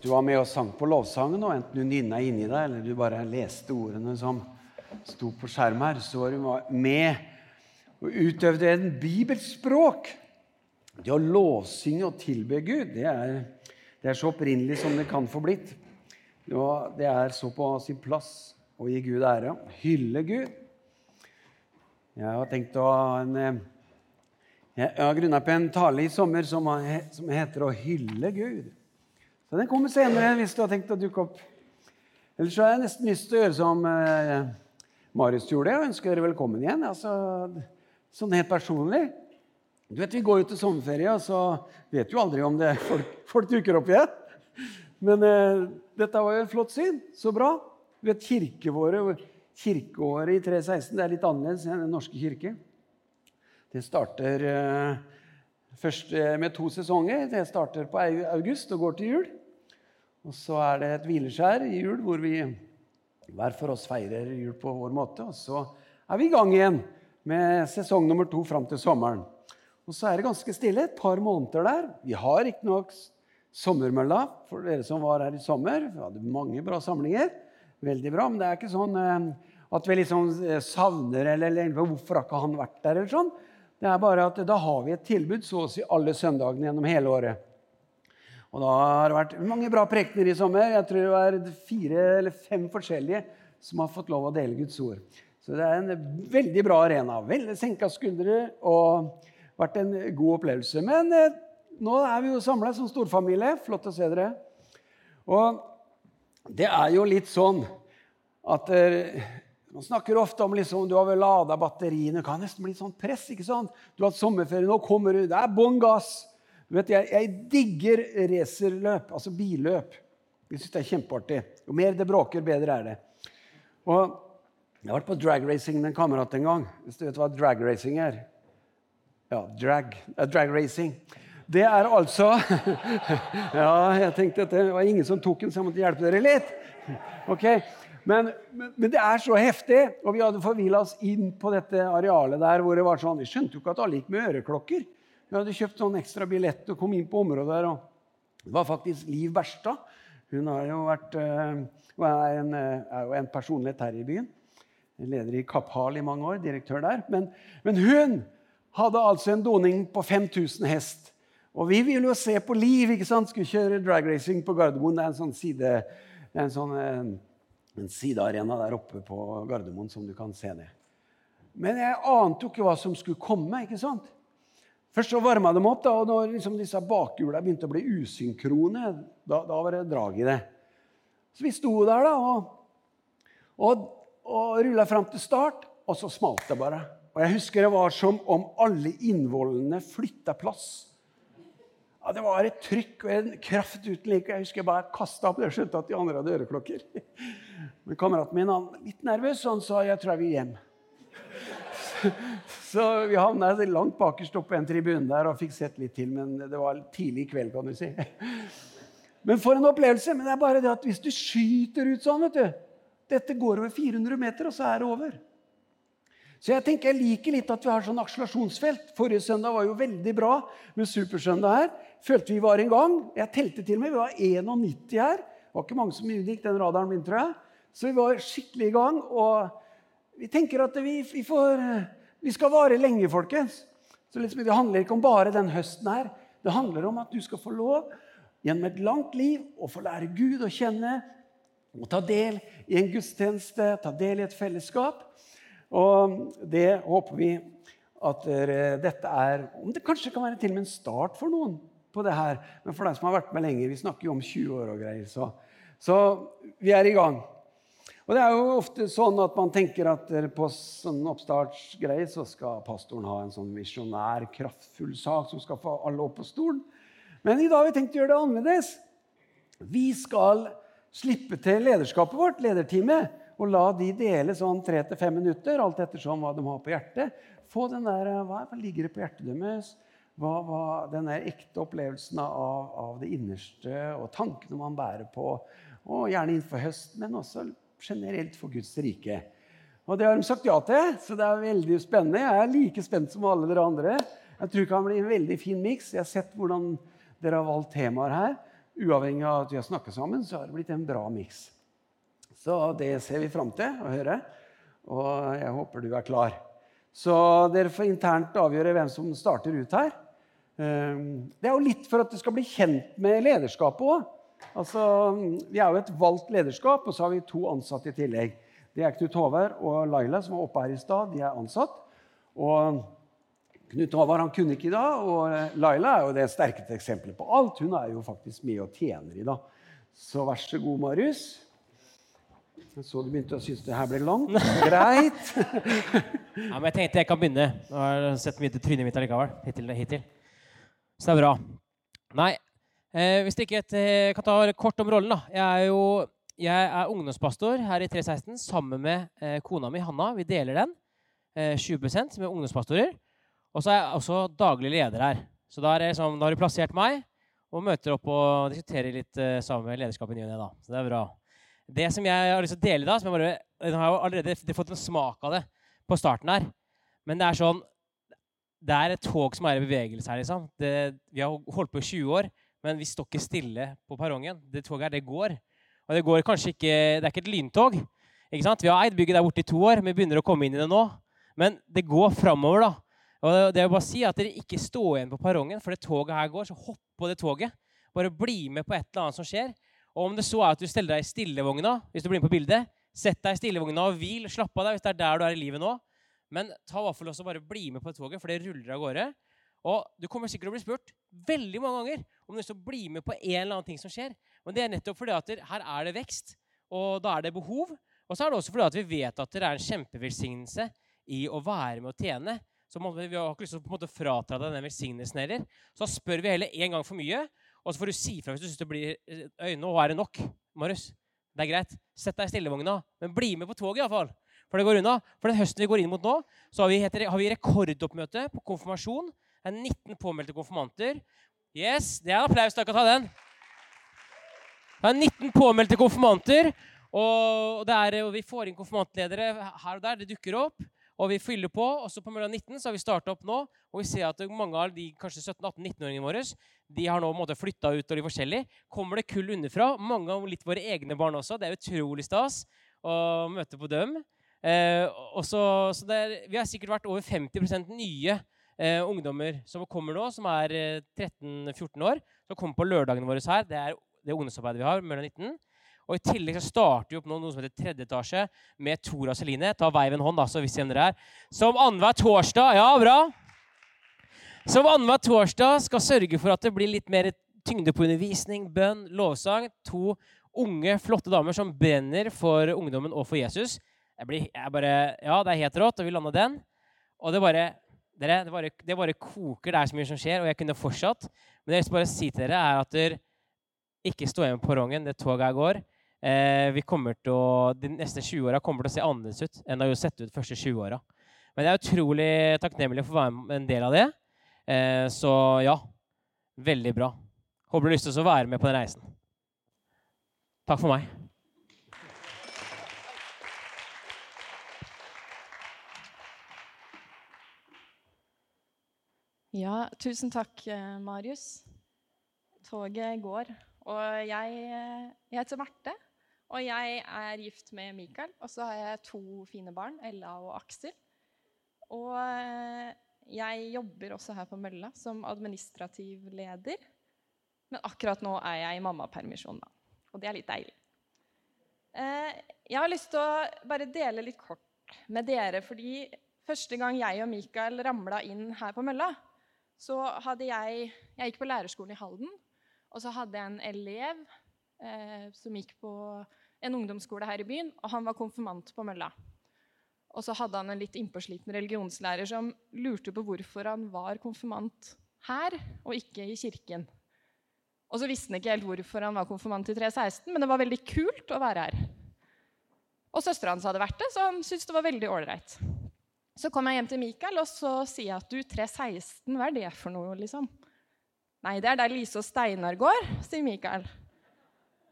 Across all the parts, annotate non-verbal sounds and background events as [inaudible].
Du var med og sang på lovsangen, og enten du nynna inni deg eller du bare leste ordene som sto på skjerm her, så var du med og utøvde en bibelspråk. Det å lovsynge og tilbe Gud, det er, det er så opprinnelig som det kan få blitt. Det er så på sin plass å gi Gud ære, hylle Gud. Jeg har tenkt å en eh, Jeg har grunna på en tale i sommer som, heter 'Å hylle Gud'. Så Den kommer senere hvis du har tenkt å dukke opp. Ellers så har jeg nesten lyst til å gjøre som eh, Marius gjorde, og ønske dere velkommen igjen. Altså, sånn helt personlig. Du vet, Vi går jo til sommerferie, og så vet du aldri om det folk, folk dukker opp igjen. Men eh, dette var jo et flott syn. Så bra. Du vet, Kirkeåret kirkeåret i 316 det er litt annerledes enn Den norske kirke. Det starter eh, først eh, med to sesonger. Det starter på august og går til jul. Og så er det et hvileskjær i jul hvor vi hver for oss feirer jul på vår måte. Og så er vi i gang igjen med sesong nummer to fram til sommeren. Og så er det ganske stille et par måneder der. Vi har riktignok sommermølla for dere som var her i sommer. Vi hadde mange bra samlinger. Veldig bra, Men det er ikke sånn eh, at vi liksom eh, savner eller, eller hvorfor har ikke han vært der. eller sånn. Det er bare at Da har vi et tilbud så å si alle søndagene gjennom hele året. Og da har det vært mange bra prekener i sommer. Jeg tror det er fire eller fem forskjellige som har fått lov å dele Guds ord. Så det er en veldig bra arena. Veldig senka skuldre og vært en god opplevelse. Men eh, nå er vi jo samla som storfamilie. Flott å se dere. Og det er jo litt sånn at eh, man snakker ofte om liksom, du har vel lada batteriene. Det kan nesten bli sånn press. ikke sant? Du har hatt sommerferie, nå kommer du. Det er bånn gass. Du vet, jeg, jeg digger racerløp, altså billøp. Jeg syns det er kjempeartig. Jo mer det bråker, bedre er det. Og Jeg har vært på dragracing med en kamerat en gang. Hvis du vet hva dragracing er? Ja, drag, uh, dragracing. Det er altså [laughs] Ja, jeg tenkte at det var ingen som tok den, så jeg måtte hjelpe dere litt. Ok, men, men, men, det er så heftig. Og vi hadde forvilla oss inn på dette arealet der hvor det var sånn Vi skjønte jo ikke at alle gikk med øreklokker. Vi hadde kjøpt sånn ekstra billett og kom inn på området der. og Det var faktisk Liv Berstad. Hun har jo vært, uh, er, en, uh, er, jo en personlighet her i byen. Leder i Kapphal i mange år, direktør der. Men, men, hun hadde altså en doning på 5000 hest. Og vi ville jo se på Liv. ikke sant? Skulle kjøre dragracing på Gardermoen. Det er en sånn side, det er en sånn, en, en sidearena der oppe på Gardermoen som du kan se ned. Men jeg ante jo ikke hva som skulle komme. ikke sant? Først så varma de opp, da, og når liksom disse bakhjula begynte å bli usynkrone, da, da, var det drag i det. Så vi sto der da, og, og, og rulla fram til start, og så smalt det bare. Og jeg husker det var som om alle innvollene flytta plass. Ja, Det var et trykk og en kraft uten like. Jeg husker jeg bare kasta opp. Jeg skjønte at de andre hadde øreklokker. [laughs] Men kameraten min han litt nervøs, så han sa jeg tror jeg vil hjem. Så vi havna langt bakerst oppe på en tribune der og fikk sett litt til. Men det var tidlig i kveld, kan du si. [laughs] Men for en opplevelse! Men det er bare det at hvis du skyter ut sånn vet du, Dette går over 400 meter, og så er det over. Så jeg tenker jeg liker litt at vi har sånn akselerasjonsfelt. Forrige søndag var jo veldig bra med Supersøndag her. Følte vi var en gang. Jeg telte til og med. Vi var 91 her. Det var ikke mange som unngikk den radaren min, tror jeg. Så vi var skikkelig i gang. Og vi tenker at vi, vi, får, vi skal vare lenge, folkens. Så liksom, Det handler ikke om bare den høsten her. Det handler om at du skal få lov gjennom et langt liv å få lære Gud å kjenne og ta del i en gudstjeneste, ta del i et fellesskap. Og det håper vi at dette er Om det kanskje kan være til og med en start for noen på det her. Men for deg som har vært med lenger, vi snakker jo om 20 år og greier, så, så vi er i gang. Og det er jo ofte sånn at man tenker at på sånn oppstartsgreie så skal pastoren ha en sånn visjonær, kraftfull sak som skal få alle opp på stolen. Men i dag har vi tenkt å gjøre det annerledes. Vi skal slippe til lederskapet vårt, lederteamet, og la de dele sånn tre til fem minutter, alt ettersom hva de har på hjertet. Få den der, Hva, hva ligger det på hjertet deres? Hva, hva, den der ekte opplevelsen av, av, det innerste og tankene man bærer på. Og gjerne innenfor høsten, men også generelt for Guds rike. Og Det har de sagt ja til, så det er veldig spennende. Jeg er like spent som alle dere andre. Jeg tror det kan bli en veldig fin miks. Jeg har sett hvordan dere har valgt temaer her. uavhengig av at vi har snakket sammen, så har det blitt en bra miks. Så det ser vi fram til å høre, og jeg håper du er klar. Så dere får internt avgjøre hvem som starter ut her. Ehm, det er jo litt for at du skal bli kjent med lederskapet òg. Altså, vi er jo et valgt lederskap, og så har vi to ansatte i tillegg. Det er Knut Håvard og Laila, som var oppe her i stad. De er ansatt. Og Knut Håvard han kunne ikke i dag, og Laila er jo det sterkeste eksempelet på alt. Hun er jo faktisk med og tjener i dag. Så vær så god, Marius. Jeg så du begynte å synes det her ble langt. [laughs] Greit. ja, men jeg tenkte jeg kan begynne. Nå har jeg sett mye til trynet mitt allikevel. Hittil, hittil. Så det er bra. Nei, eh, hvis ikke jeg eh, kan ta kort om rollen, da. Jeg er jo jeg er ungdomspastor her i 316 sammen med eh, kona mi Hanna. Vi deler den. Eh, 20% med ungdomspastorer. Og så er jeg også daglig leder her. Så da, da har de plassert meg og møter opp og diskuterer litt eh, sammen med lederskapet i ny og ne. Så det er bra. Det som jeg har lyst til å dele da, som jeg bare, jeg har allerede fått en smak av det på starten her, men det er sånn Det er et tog som er i bevegelse her, liksom. Det, vi har holdt på i 20 år, men vi står ikke stille på perrongen. Det toget her, det går. Og det går kanskje ikke Det er ikke et lyntog. Ikke sant? Vi har eid bygget der borte i to år, vi begynner å komme inn i det nå. Men det går framover, da. Og det er bare si at dere ikke står igjen på perrongen, for det toget her går. Så hopp på det toget. Bare bli med på et eller annet som skjer. Og om det så er at du steller deg i stillevogna, hvis du blir med på bildet, sett deg i stillevogna og hvil. Slapp av deg hvis det er der du er i livet nå. Men ta i hvert fall også bare bli med på toget, for det ruller av gårde. Og du kommer sikkert til å bli spurt veldig mange ganger om du har bli med på en eller annen ting som skjer. Men det er nettopp fordi at her er det vekst, og da er det behov. Og så er det også fordi at vi vet at det er en kjempevelsignelse i å være med å tjene. Så vi har ikke lyst til å på en frata deg den velsignelsen heller. Så spør vi heller en gang for mye, og så får du si fra hvis du syns det blir øynene, øyne. Og er det nok, Marius? Det er greit. Sett deg i stillevogna, men bli med på toget iallfall. For det går unna. For den høsten vi går inn mot nå, så har vi, har vi rekordoppmøte på konfirmasjon. Det er 19 påmeldte konfirmanter. Yes, det er en applaus. Dere kan ta den. Det er 19 påmeldte konfirmanter. Og, er, og vi får inn konfirmantledere her og der. Det dukker opp. Og vi fyller på. og så På mellom 19 så har vi starta opp nå. Og vi ser at mange av de kanskje 17-18-19-åringene våre de har nå flytta ut og de forskjellige. Kommer det kull underfra? Mange av litt våre egne barn også. Det er utrolig stas å møte på dem. Eh, også, så er, vi har sikkert vært over 50% nye eh, ungdommer som kommer nå, som er eh, 13-14 år. Som kommer på lørdagene våre her. Det er det ungdomsarbeidet vi har mellom 19. Og I tillegg så starter vi opp nå noe som heter tredje etasje med Tora Celine. Ta vei ved en hånd, da, så hvis dere er. Som annenhver torsdag Ja, bra. Som annenhver torsdag skal sørge for at det blir litt mer tyngde på undervisning, bønn, lovsang. To unge, flotte damer som brenner for ungdommen og for Jesus. Jeg blir, jeg bare, ja, det er helt rått, og vi landa den. Og det bare, dere, det, bare, det bare koker. Det er så mye som skjer, og jeg kunne fortsatt. Men det jeg bare si til dere, er at dere ikke stå igjen på perrongen. Det toget her går. Eh, vi kommer til å, De neste 20 åra kommer til å se annerledes ut enn det har sett ut de første 20 åra. Men jeg er utrolig takknemlig for å være en del av det. Eh, så ja, veldig bra. Håper du har lyst til å være med på den reisen. Takk for meg. Ja, tusen takk, eh, Marius. Toget går. Og jeg, jeg heter Marte. Og jeg er gift med Mikael, og så har jeg to fine barn, Ella og Aksel. Og eh, jeg jobber også her på Mølla som administrativ leder. Men akkurat nå er jeg i mammapermisjon, da. Og det er litt deilig. Eh, jeg har lyst til å bare dele litt kort med dere, fordi første gang jeg og Mikael ramla inn her på Mølla, så hadde jeg Jeg gikk på lærerskolen i Halden, og så hadde jeg en elev eh, som gikk på en ungdomsskole her i byen, og han var konfirmant på mølla. Og så hadde han en litt innpåsliten religionslærer som lurte på hvorfor han var konfirmant her og ikke i kirken. Og så visste han ikke helt hvorfor han var konfirmant i 316, men det var veldig kult å være her. Og søstera hans hadde vært det, så han syntes det var veldig ålreit. Så kom jeg hjem til Mikael og så sier jeg at du, 316, hva er det for noe? liksom? Nei, det er der Lise og Steinar går, sier Mikael.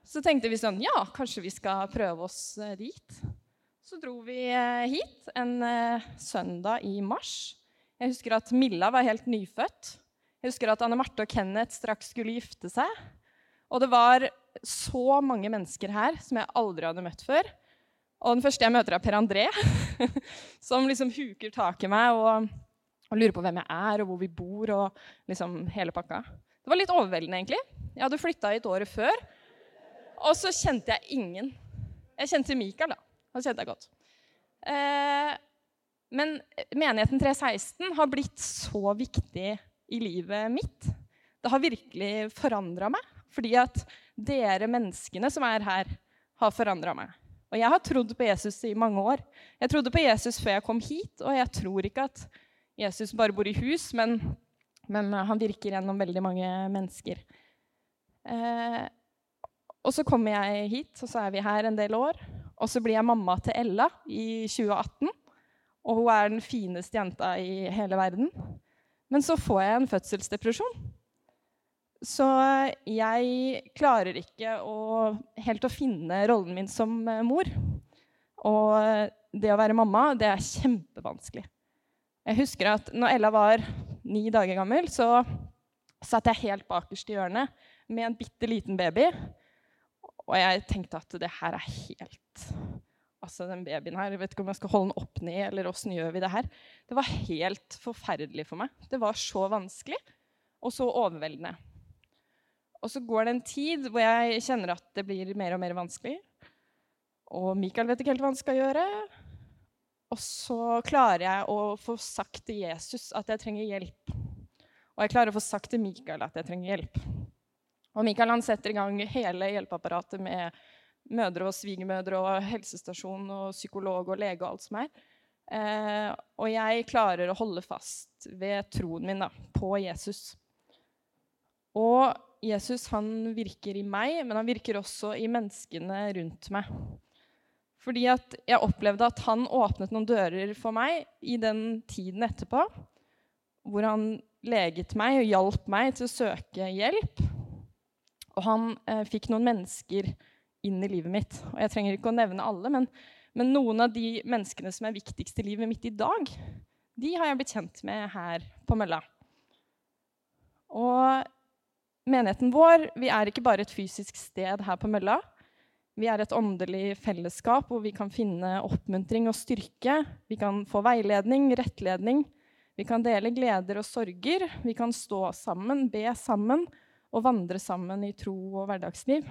Så tenkte vi sånn Ja, kanskje vi skal prøve oss eh, dit. Så dro vi eh, hit en eh, søndag i mars. Jeg husker at Milla var helt nyfødt. Jeg husker at Anne Marte og Kenneth straks skulle gifte seg. Og det var så mange mennesker her som jeg aldri hadde møtt før. Og den første jeg møter, er Per André, [laughs] som liksom huker tak i meg og, og, lurer på hvem jeg er, og hvor vi bor, og liksom hele pakka. Det var litt overveldende, egentlig. Jeg hadde flytta hit året før, og så kjente jeg ingen. Jeg kjente Mikael, da. Han kjente jeg godt. Eh, men menigheten 316 har blitt så viktig i livet mitt. Det har virkelig forandra meg. Fordi at dere menneskene som er her, har forandra meg. Og jeg har trodd på Jesus i mange år. Jeg trodde på Jesus før jeg kom hit, og jeg tror ikke at Jesus bare bor i hus, men, men han virker gjennom veldig mange mennesker. Eh, og så kommer jeg hit, og så er vi her en del år. Og så blir jeg mamma til Ella i 2018. Og hun er den fineste jenta i hele verden. Men så får jeg en fødselsdepresjon. Så jeg klarer ikke å, helt å finne rollen min som eh, mor. Og det å være mamma, det er kjempevanskelig. Jeg husker at når Ella var ni dager gammel, så satt jeg helt bakerst i hjørnet med en bitte liten baby. Og jeg tenkte at det her er helt Altså, den babyen her, Jeg vet ikke om jeg skal holde den opp ned, eller åssen gjør vi det her? Det var helt forferdelig for meg. Det var så vanskelig og så overveldende. Og så går det en tid hvor jeg kjenner at det blir mer og mer vanskelig. Og Mikael vet ikke helt hva han skal gjøre. Og så klarer jeg å få sagt til Jesus at jeg trenger hjelp. Og jeg klarer å få sagt til Mikael at jeg trenger hjelp. Og Mikael han setter i gang hele hjelpeapparatet med mødre og svigermødre og helsestasjon og psykolog og lege og alt som er. Eh, og jeg klarer å holde fast ved troen min da, på Jesus. Og Jesus han virker i meg, men han virker også i menneskene rundt meg. Fordi at jeg opplevde at han åpnet noen dører for meg i den tiden etterpå. Hvor han leget meg og hjalp meg til å søke hjelp. Og han eh, fikk noen mennesker inn i livet mitt. Og jeg trenger ikke å nevne alle, men, men noen av de menneskene som er viktigst i livet mitt i dag, de har jeg blitt kjent med her på mølla. Og Menigheten vår vi er ikke bare et fysisk sted her på mølla. Vi er et åndelig fellesskap hvor vi kan finne oppmuntring og styrke. Vi kan få veiledning, rettledning. Vi kan dele gleder og sorger. Vi kan stå sammen, be sammen og vandre sammen i tro og hverdagsliv.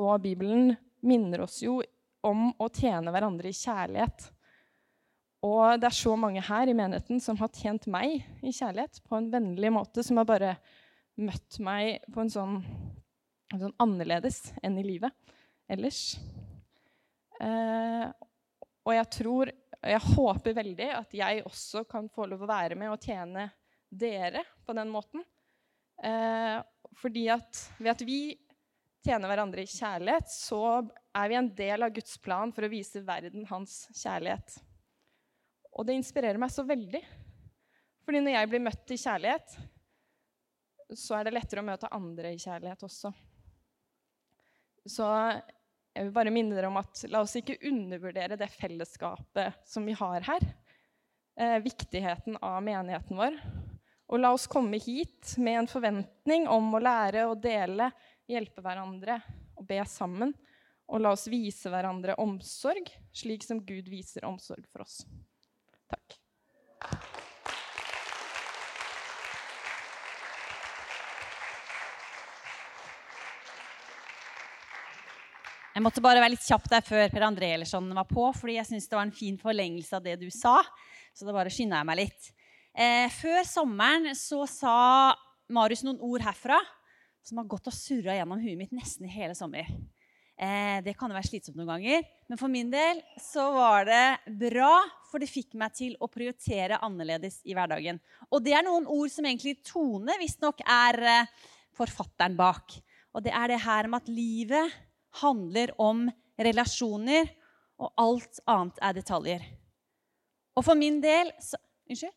Og Bibelen minner oss jo om å tjene hverandre i kjærlighet. Og det er så mange her i menigheten som har tjent meg i kjærlighet på en vennlig måte, som har bare møtt meg på en sånn, en sånn annerledes enn i livet ellers. Eh, og jeg tror, og jeg håper veldig at jeg også kan få lov å være med og tjene dere på den måten. Eh, fordi at ved at vi tjener hverandre i kjærlighet, så er vi en del av Guds plan for å vise verden hans kjærlighet. Og det inspirerer meg så veldig. Fordi når jeg blir møtt i kjærlighet, så er det lettere å møte andre i kjærlighet også. Så jeg vil bare minne dere om at la oss ikke undervurdere det fellesskapet som vi har her. Eh, viktigheten av menigheten vår. Og la oss komme hit med en forventning om å lære å dele, hjelpe hverandre og be sammen. Og la oss vise hverandre omsorg, slik som Gud viser omsorg for oss. Takk. Jeg måtte bare være litt kjapp der før Per André Ellersson var på, fordi jeg syns det var en fin forlengelse av det du sa. Så da bare skynda jeg meg litt. Eh, før sommeren så sa Marius noen ord herfra som har gått og surra gjennom huet mitt nesten hele sommer. Eh, det kan jo være slitsomt noen ganger, men for min del så var det bra, for det fikk meg til å prioritere annerledes i hverdagen. Og det er noen ord som egentlig Tone visstnok er eh, forfatteren bak. Og det er det her med at livet handler om relasjoner, og alt annet er detaljer. Og for min del så, Unnskyld?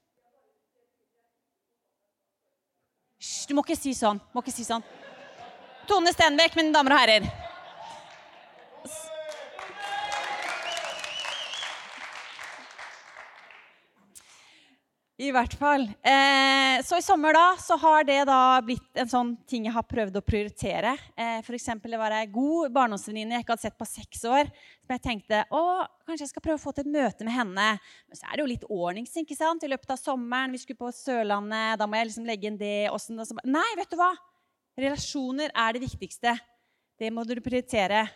Hysj, du må ikke si sånn. Må ikke si sånn. Tone Stenbekk, mine damer og herrer. I hvert fall. Eh, så i sommer da, så har det da blitt en sånn ting jeg har prøvd å prioritere. Eh, F.eks. det var ei god barndomsvenninne jeg ikke hadde sett på seks år. Som jeg tenkte å, kanskje jeg skal prøve å få til et møte med henne. Men så er det jo litt ordnings ikke sant? i løpet av sommeren. Vi skulle på Sørlandet. Da må jeg liksom legge inn det. Sånn, og så, nei, vet du hva? Relasjoner er det viktigste. Det må du prioritere.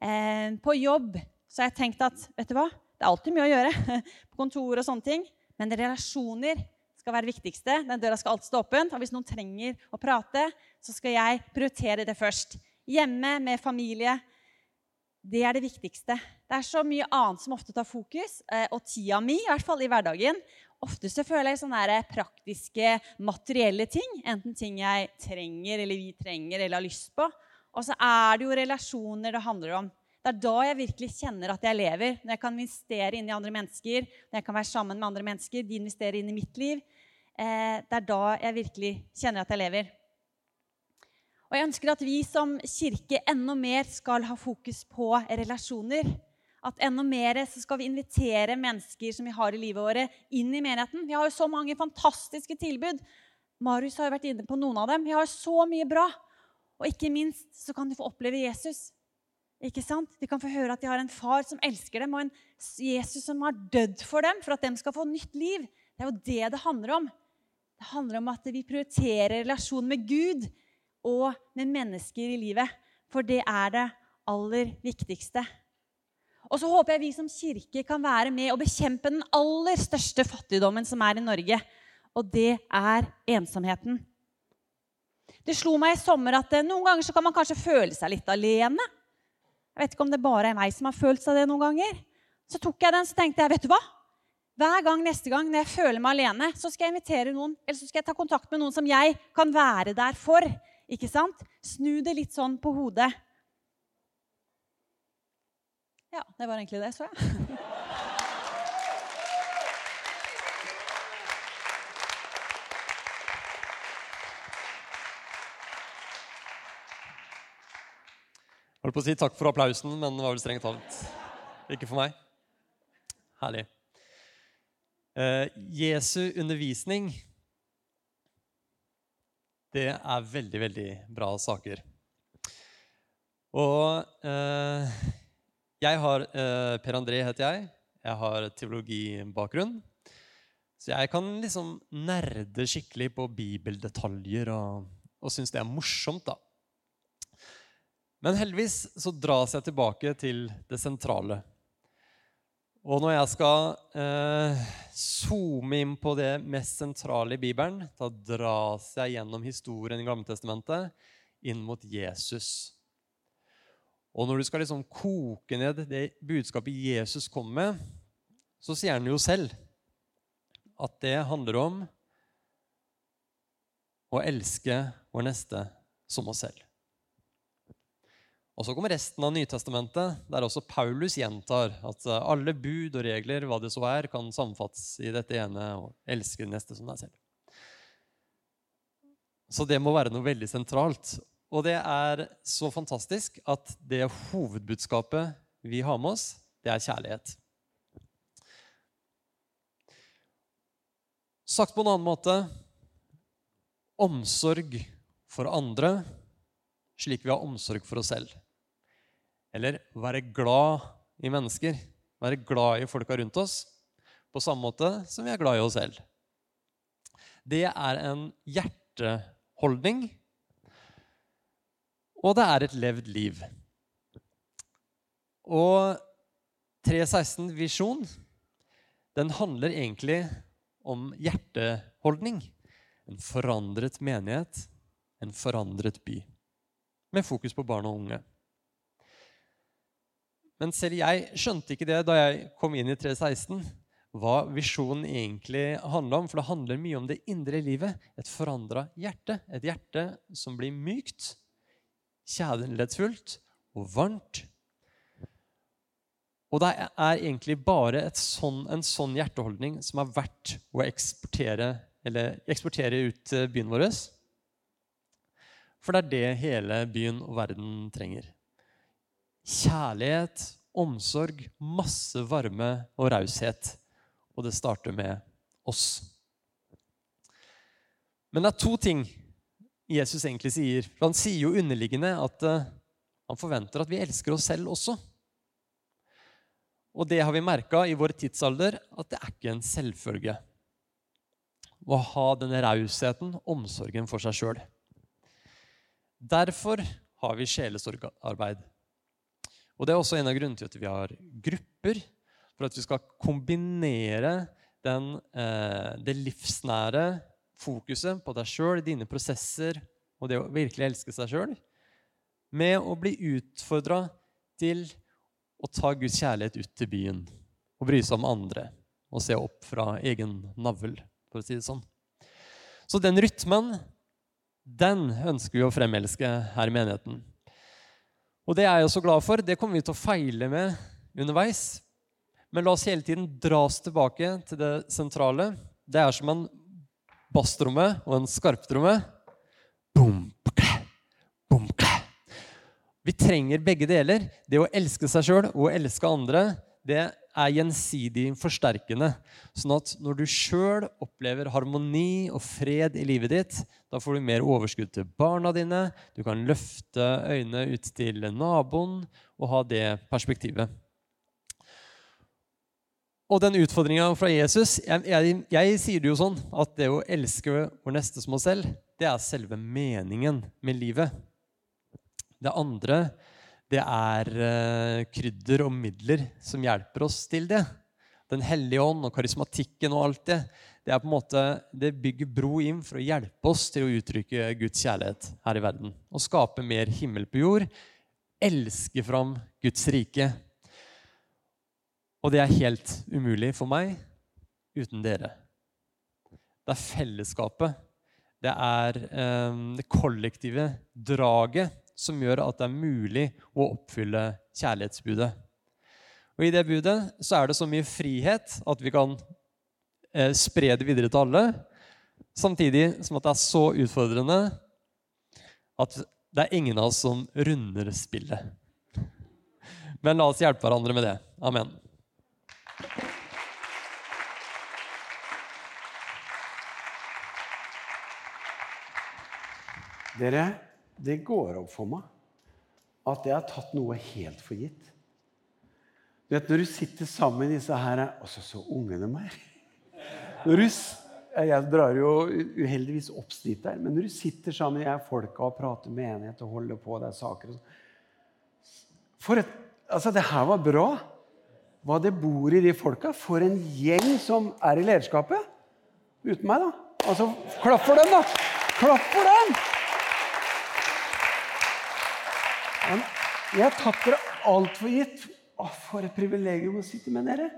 Eh, på jobb så har jeg tenkt at vet du hva? Det er alltid mye å gjøre [laughs] på kontor og sånne ting. Men relasjoner skal være det viktigste. Den døra skal alltid stå åpen. Og hvis noen trenger å prate, så skal jeg prioritere det først. Hjemme med familie. Det er det viktigste. Det er så mye annet som ofte tar fokus, eh, og tida mi, i hvert fall i hverdagen. Ofte så føler jeg sånne praktiske, materielle ting. Enten ting jeg trenger, eller vi trenger, eller har lyst på. Og så er det jo relasjoner det handler om. Det er da jeg virkelig kjenner at jeg lever. Når jeg kan investere inn i andre mennesker, når jeg kan være sammen med andre mennesker, de investerer inn i mitt liv. Eh, det er da jeg virkelig kjenner at jeg lever. Og jeg ønsker at vi som kirke enda mer skal ha fokus på relasjoner. At enda mer så skal vi invitere mennesker som vi har i livet vårt, inn i menigheten. Vi har jo så mange fantastiske tilbud. Marius har jo vært inne på noen av dem. Vi har så mye bra. Og ikke minst så kan de få oppleve Jesus. Ikke sant? De kan få høre at de har en far som elsker dem, og en Jesus som har dødd for dem, for at de skal få nytt liv. Det er jo det det handler om. Det handler om at vi prioriterer relasjonen med Gud og med mennesker i livet. For det er det aller viktigste. Og så håper jeg vi som kirke kan være med og bekjempe den aller største fattigdommen som er i Norge. Og det er ensomheten. Det slo meg i sommer at eh, noen ganger kan man kanskje føle seg litt alene. Jeg vet ikke om det bare er meg som har følt seg det noen ganger. Så tok jeg den så tenkte jeg, vet du hva? Hver gang neste gang når jeg føler meg alene, så skal jeg invitere noen, eller så skal jeg ta kontakt med noen som jeg kan være der for. Ikke sant? Snu det litt sånn på hodet. Ja, det var egentlig det, så jeg. [laughs] holdt på å si takk for applausen, men det var vel strengt talt ikke for meg. Herlig. Eh, Jesu undervisning Det er veldig, veldig bra saker. Og eh, jeg har eh, Per André heter jeg. Jeg har teologibakgrunn. Så jeg kan liksom nerde skikkelig på bibeldetaljer og, og synes det er morsomt. da. Men heldigvis så dras jeg tilbake til det sentrale. Og når jeg skal eh, zoome inn på det mest sentrale i Bibelen, da dras jeg gjennom historien i Gammeltestamentet inn mot Jesus. Og når du skal liksom koke ned det budskapet Jesus kom med, så sier han jo selv at det handler om å elske vår neste som oss selv. Og Så kommer resten av Nytestamentet, der også Paulus gjentar at eh, alle bud og regler, hva det så er, kan samfattes i dette ene og elske den neste som deg selv. Så det må være noe veldig sentralt. Og det er så fantastisk at det hovedbudskapet vi har med oss, det er kjærlighet. Sagt på en annen måte omsorg for andre slik vi har omsorg for oss selv. Eller være glad i mennesker. Være glad i folka rundt oss på samme måte som vi er glad i oss selv. Det er en hjerteholdning, og det er et levd liv. Og 316-visjon den handler egentlig om hjerteholdning. En forandret menighet, en forandret by. Med fokus på barn og unge. Men selv jeg skjønte ikke det da jeg kom inn i 316, hva visjonen egentlig handla om. For det handler mye om det indre livet. Et forandra hjerte. Et hjerte som blir mykt, kjærlighetsfullt og varmt. Og det er egentlig bare sånn, en sånn hjerteholdning som er verdt å eksportere, eksportere ut byen vår. For det er det hele byen og verden trenger kjærlighet, omsorg, masse varme og raushet. Og det starter med oss. Men det er to ting Jesus egentlig sier. For han sier jo underliggende at uh, han forventer at vi elsker oss selv også. Og det har vi merka i vår tidsalder, at det er ikke en selvfølge å ha denne rausheten, omsorgen for seg sjøl. Derfor har vi sjelesorgarbeid. Og Det er også en av grunnene til at vi har grupper, for at vi skal kombinere den, eh, det livsnære fokuset på deg sjøl, dine prosesser og det å virkelig elske seg sjøl, med å bli utfordra til å ta Guds kjærlighet ut til byen og bry seg om andre og se opp fra egen navl, for å si det sånn. Så den rytmen, den ønsker vi å fremelske her i menigheten. Og det er jeg så glad for. Det kommer vi til å feile med underveis. Men la oss hele tiden dras tilbake til det sentrale. Det er som en basstromme og en skarptromme. Boom, boom, Vi trenger begge deler. Det å elske seg sjøl og å elske andre det er gjensidig forsterkende. Sånn at når du sjøl opplever harmoni og fred i livet ditt, da får du mer overskudd til barna dine. Du kan løfte øynene ut til naboen og ha det perspektivet. Og den utfordringa fra Jesus jeg, jeg, jeg, sier det jo sånn at det å elske vår neste som oss selv, det er selve meningen med livet. Det andre, det er uh, krydder og midler som hjelper oss til det. Den hellige ånd og karismatikken og alt det, det er på en måte, det bygger bro inn for å hjelpe oss til å uttrykke Guds kjærlighet her i verden. Og skape mer himmel på jord. Elske fram Guds rike og det er helt umulig for meg uten dere. Det er fellesskapet, det er eh, det kollektive draget som gjør at det er mulig å oppfylle kjærlighetsbudet. Og I det budet så er det så mye frihet at vi kan eh, spre det videre til alle, samtidig som at det er så utfordrende at det er ingen av oss som runder spillet. Men la oss hjelpe hverandre med det. Amen. Dere, det går opp for meg at jeg har tatt noe helt for gitt. Du vet, Når du sitter sammen med disse her Altså, så unge de er. Når du, jeg drar jo uheldigvis opp dit der, men når du sitter sammen med folka og prater med enighet og holder på, det er saker For et, altså, det her var bra hva det bor i de folka. For en gjeng som er i lederskapet. Uten meg, da. Altså, klapp for dem, da! Klapp for dem! Men jeg har tatt dere altfor gitt. Å, for et privilegium å sitte med dere.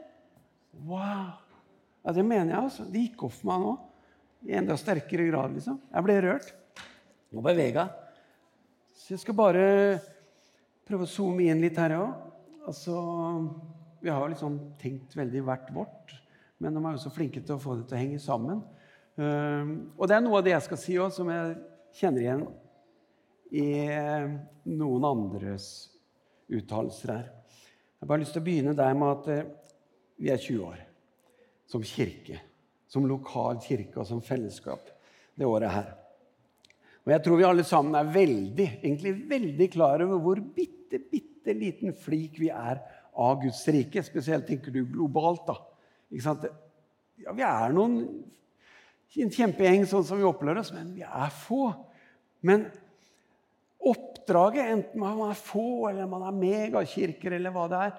Wow. Ja, Det mener jeg, altså. Det gikk opp for meg nå. I enda sterkere grad, liksom. Jeg ble rørt. Og bevega. Så jeg skal bare prøve å zoome inn litt her òg. Altså vi har liksom tenkt veldig hvert vårt, men de er jo så flinke til å få det til å henge sammen. Ehm, og det er noe av det jeg skal si òg, som jeg kjenner igjen i eh, noen andres uttalelser her. Jeg har bare lyst til å begynne der med at eh, vi er 20 år som kirke. Som lokal kirke og som fellesskap det året her. Og jeg tror vi alle sammen er veldig, egentlig veldig klar over hvor bitte, bitte liten flik vi er av Guds rike. Spesielt tenker du globalt. da. Ikke sant? Ja, vi er noen en kjempegjeng sånn som vi opplever oss, men vi er få. Men oppdraget, enten man er få eller man er megakirker, eller hva det er,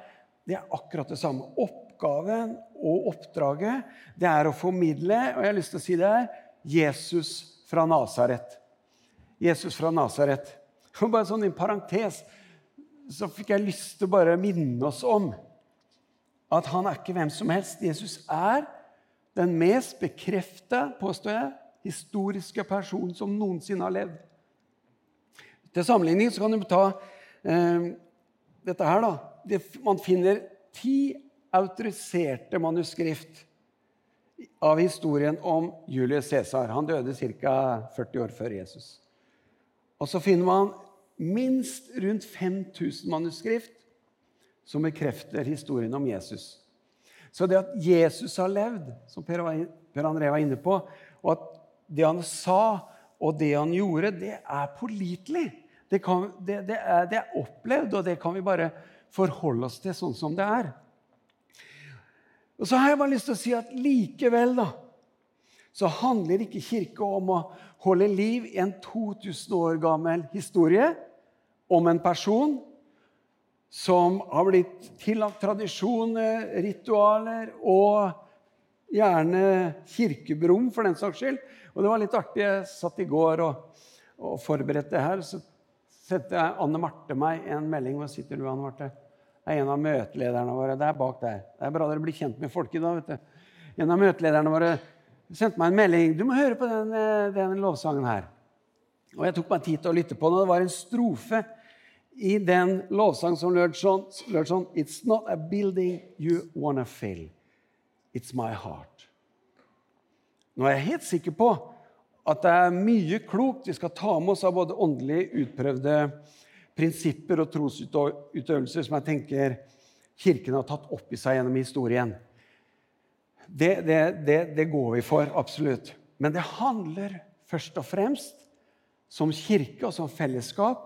det er akkurat det samme. Oppgaven og oppdraget det er å formidle og jeg har lyst til å si det her, Jesus fra Nasaret. Jesus fra Nasaret. [laughs] Bare sånn en parentes så fikk jeg lyst til å bare minne oss om at han er ikke hvem som helst. Jesus er den mest bekrefta, påstår jeg, historiske personen som noensinne har levd. Til sammenligning så kan du ta eh, dette her. da. Det, man finner ti autoriserte manuskript av historien om Julius Cæsar. Han døde ca. 40 år før Jesus. Og så finner man minst rundt 5000 manuskript som bekrefter historien om Jesus. Så det at Jesus har levd, som Per, André var inne på, og at det han sa og det han gjorde, det er pålitelig. Det, kan, det, det, er, det er opplevd, og det kan vi bare forholde oss til sånn som det er. Og så har jeg bare lyst til å si at likevel da, så handler ikke kirke om å holde liv i en 2000 år gammel historie om en person som har blitt tillagt tradisjoner, ritualer og gjerne kirkebrom, for den saks skyld. Og det var litt artig. Jeg satt i går og, og forberedte her. Så sendte Anne Marte meg en melding. Hvor sitter du, Anne Marte? Det er en av møtelederne våre. Det er bak der. Det er bra dere blir kjent med folk i dag. vet du. En av møtelederne våre sendte meg en melding. 'Du må høre på den, eh, den lovsangen her.' Og Jeg tok meg tid til å lytte på den. og Det var en strofe i den lovsangen som lød lød sånn It's not a building you wanna fill. It's my heart. Nå er jeg helt sikker på at det er mye klokt vi skal ta med oss av både åndelig utprøvde prinsipper og trosutøvelser som jeg tenker Kirken har tatt opp i seg gjennom historien. Det, det, det, det går vi for, absolutt. Men det handler først og fremst, som kirke og som fellesskap,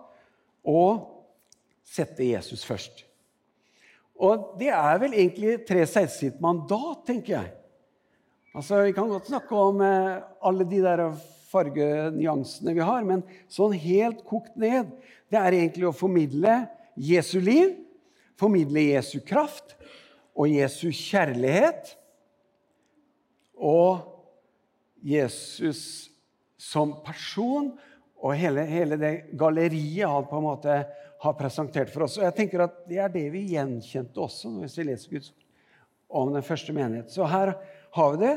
å sette Jesus først. Og det er vel egentlig tre sitt mandat, tenker jeg. Altså, Vi kan godt snakke om eh, alle de der fargenyansene vi har, men sånn helt kokt ned, det er egentlig å formidle Jesu liv, formidle Jesu kraft og Jesu kjærlighet. Og Jesus som person og hele, hele det galleriet han på en måte har presentert for oss. Og jeg tenker at Det er det vi gjenkjente også når vi leser Guds om den første menighet. Så her har vi det.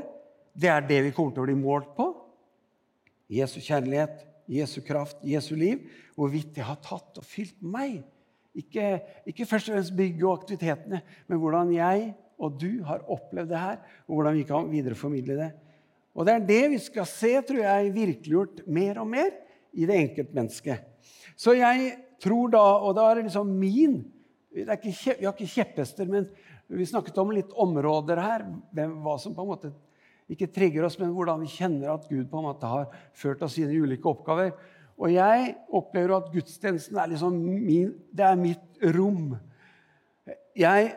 Det er det vi kommer til å bli målt på. Jesu kjærlighet, Jesu kraft, Jesu liv. Hvorvidt det har tatt og fylt meg. Ikke, ikke først og fremst bygget og aktivitetene, men hvordan jeg og du har opplevd det her, og hvordan vi kan videreformidle det. Og Det er det vi skal se, tror jeg, virkeliggjort mer og mer i det enkeltmennesket. Så jeg tror da, og da er det liksom min det ikke, Vi har ikke kjepphester, men vi snakket om litt områder her. Hva som på en måte ikke trigger oss, men hvordan vi kjenner at Gud på en måte har ført oss inn i ulike oppgaver. Og jeg opplever at gudstjenesten er liksom min, det er mitt rom. Jeg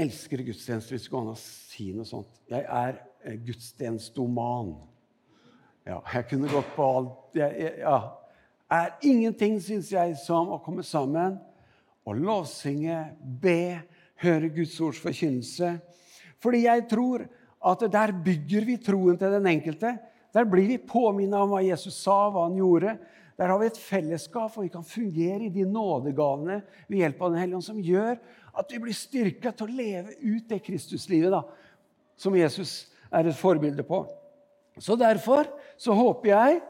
elsker gudstjenester, hvis det går an å si noe sånt. Jeg er gudstjenestoman. gudstjenesteoman. Ja, jeg kunne gått på alt jeg, jeg, ja. er ingenting, syns jeg, som å komme sammen og lovsynge, be, høre Guds ords forkynnelse. Fordi jeg tror at der bygger vi troen til den enkelte. Der blir vi påminnet om hva Jesus sa, hva han gjorde. Der har vi et fellesskap, og vi kan fungere i de nådegavene ved hjelp av Den hellige ånd, som gjør at vi blir styrka til å leve ut det Kristuslivet da, som Jesus er et forbilde på. Så Derfor så håper jeg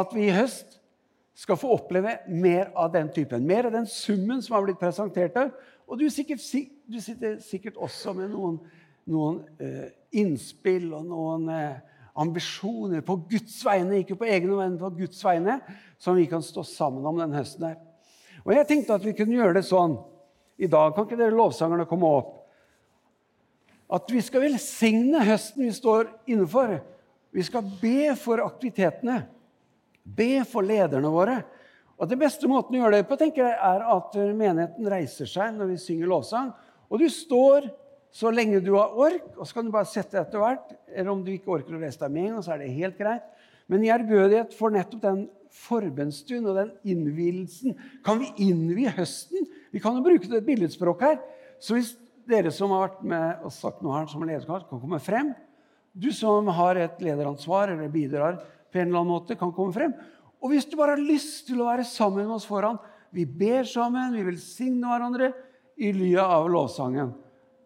at vi i høst skal få oppleve mer av den typen. Mer av den summen som har blitt presentert her. Og du, sikkert, du sitter sikkert også med noen, noen eh, innspill og noen eh, ambisjoner på Guds vegne, ikke på egne, vegne, på Guds vegne, som vi kan stå sammen om denne høsten. her. Og Jeg tenkte at vi kunne gjøre det sånn i dag. Kan ikke dere lovsangerne komme opp? At vi skal velsigne høsten vi står innenfor. Vi skal be for aktivitetene. Be for lederne våre. Og Det beste måten å gjøre det på tenker jeg, er at menigheten reiser seg når vi synger lovsang. Og du står så lenge du har ork, og så kan du bare sette deg etter hvert. Eller om du ikke orker å reise deg med en gang, så er det helt greit. Men i ærbødighet for nettopp den forbønnsstund og den innvielsen kan vi innvie høsten. Vi kan jo bruke et billedspråk her. Så hvis dere som har vært med og sagt noe her som lederkart, kan komme frem Du som har et lederansvar eller bidrar på en eller annen måte, kan komme frem. Og hvis du bare har lyst til å være sammen med oss foran Vi ber sammen, vi velsigner hverandre i ly av lovsangen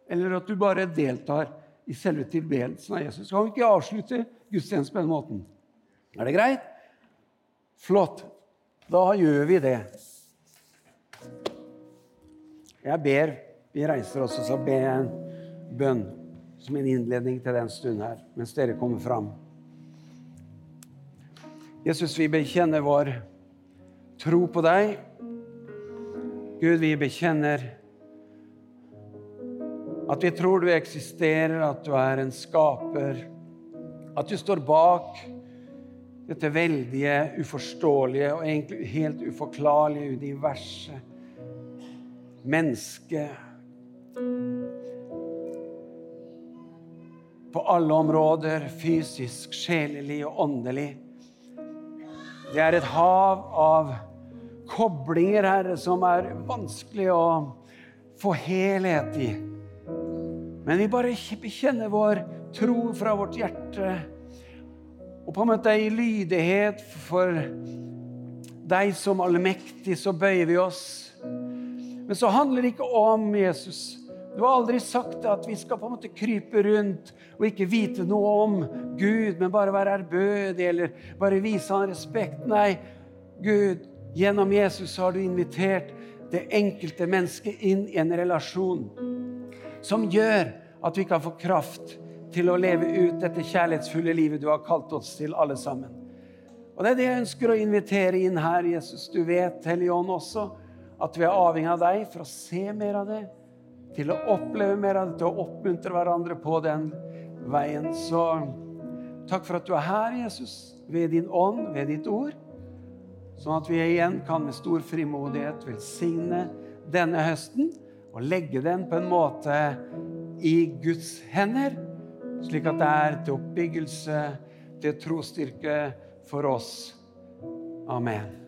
eller at du bare deltar i selve tilbedelsen av Jesus. Kan vi ikke avslutte gudstjenesten på den måten. Er det greit? Flott. Da gjør vi det. Jeg ber Vi reiser oss og så ber jeg en bønn som en innledning til den stunden her, mens dere kommer fram. Jesus, vi bekjenner vår tro på deg. Gud, vi bekjenner at vi tror du eksisterer, at du er en skaper. At du står bak dette veldige, uforståelige og egentlig helt uforklarlige universet. Mennesket. På alle områder, fysisk, sjelelig og åndelig. Det er et hav av koblinger, Herre, som er vanskelig å få helhet i. Men vi bare bekjenner vår tro fra vårt hjerte og på en måte i lydighet for deg som allmektig, så bøyer vi oss. Men så handler det ikke om Jesus. Du har aldri sagt at vi skal på en måte krype rundt og ikke vite noe om Gud, men bare være ærbødig eller bare vise han respekt. Nei, Gud, gjennom Jesus har du invitert det enkelte mennesket inn i en relasjon som gjør at vi kan få kraft til å leve ut dette kjærlighetsfulle livet du har kalt oss til, alle sammen. Og Det er det jeg ønsker å invitere inn her, Jesus. Du vet, Hellige Ånd, også at vi er avhengig av deg for å se mer av det, til å oppleve mer av det, til å oppmuntre hverandre på den veien. Så takk for at du er her, Jesus, ved din ånd, ved ditt ord. Sånn at vi igjen kan med stor frimodighet velsigne denne høsten og legge den på en måte i Guds hender slik at det er til oppbyggelse, til trosstyrke for oss. Amen.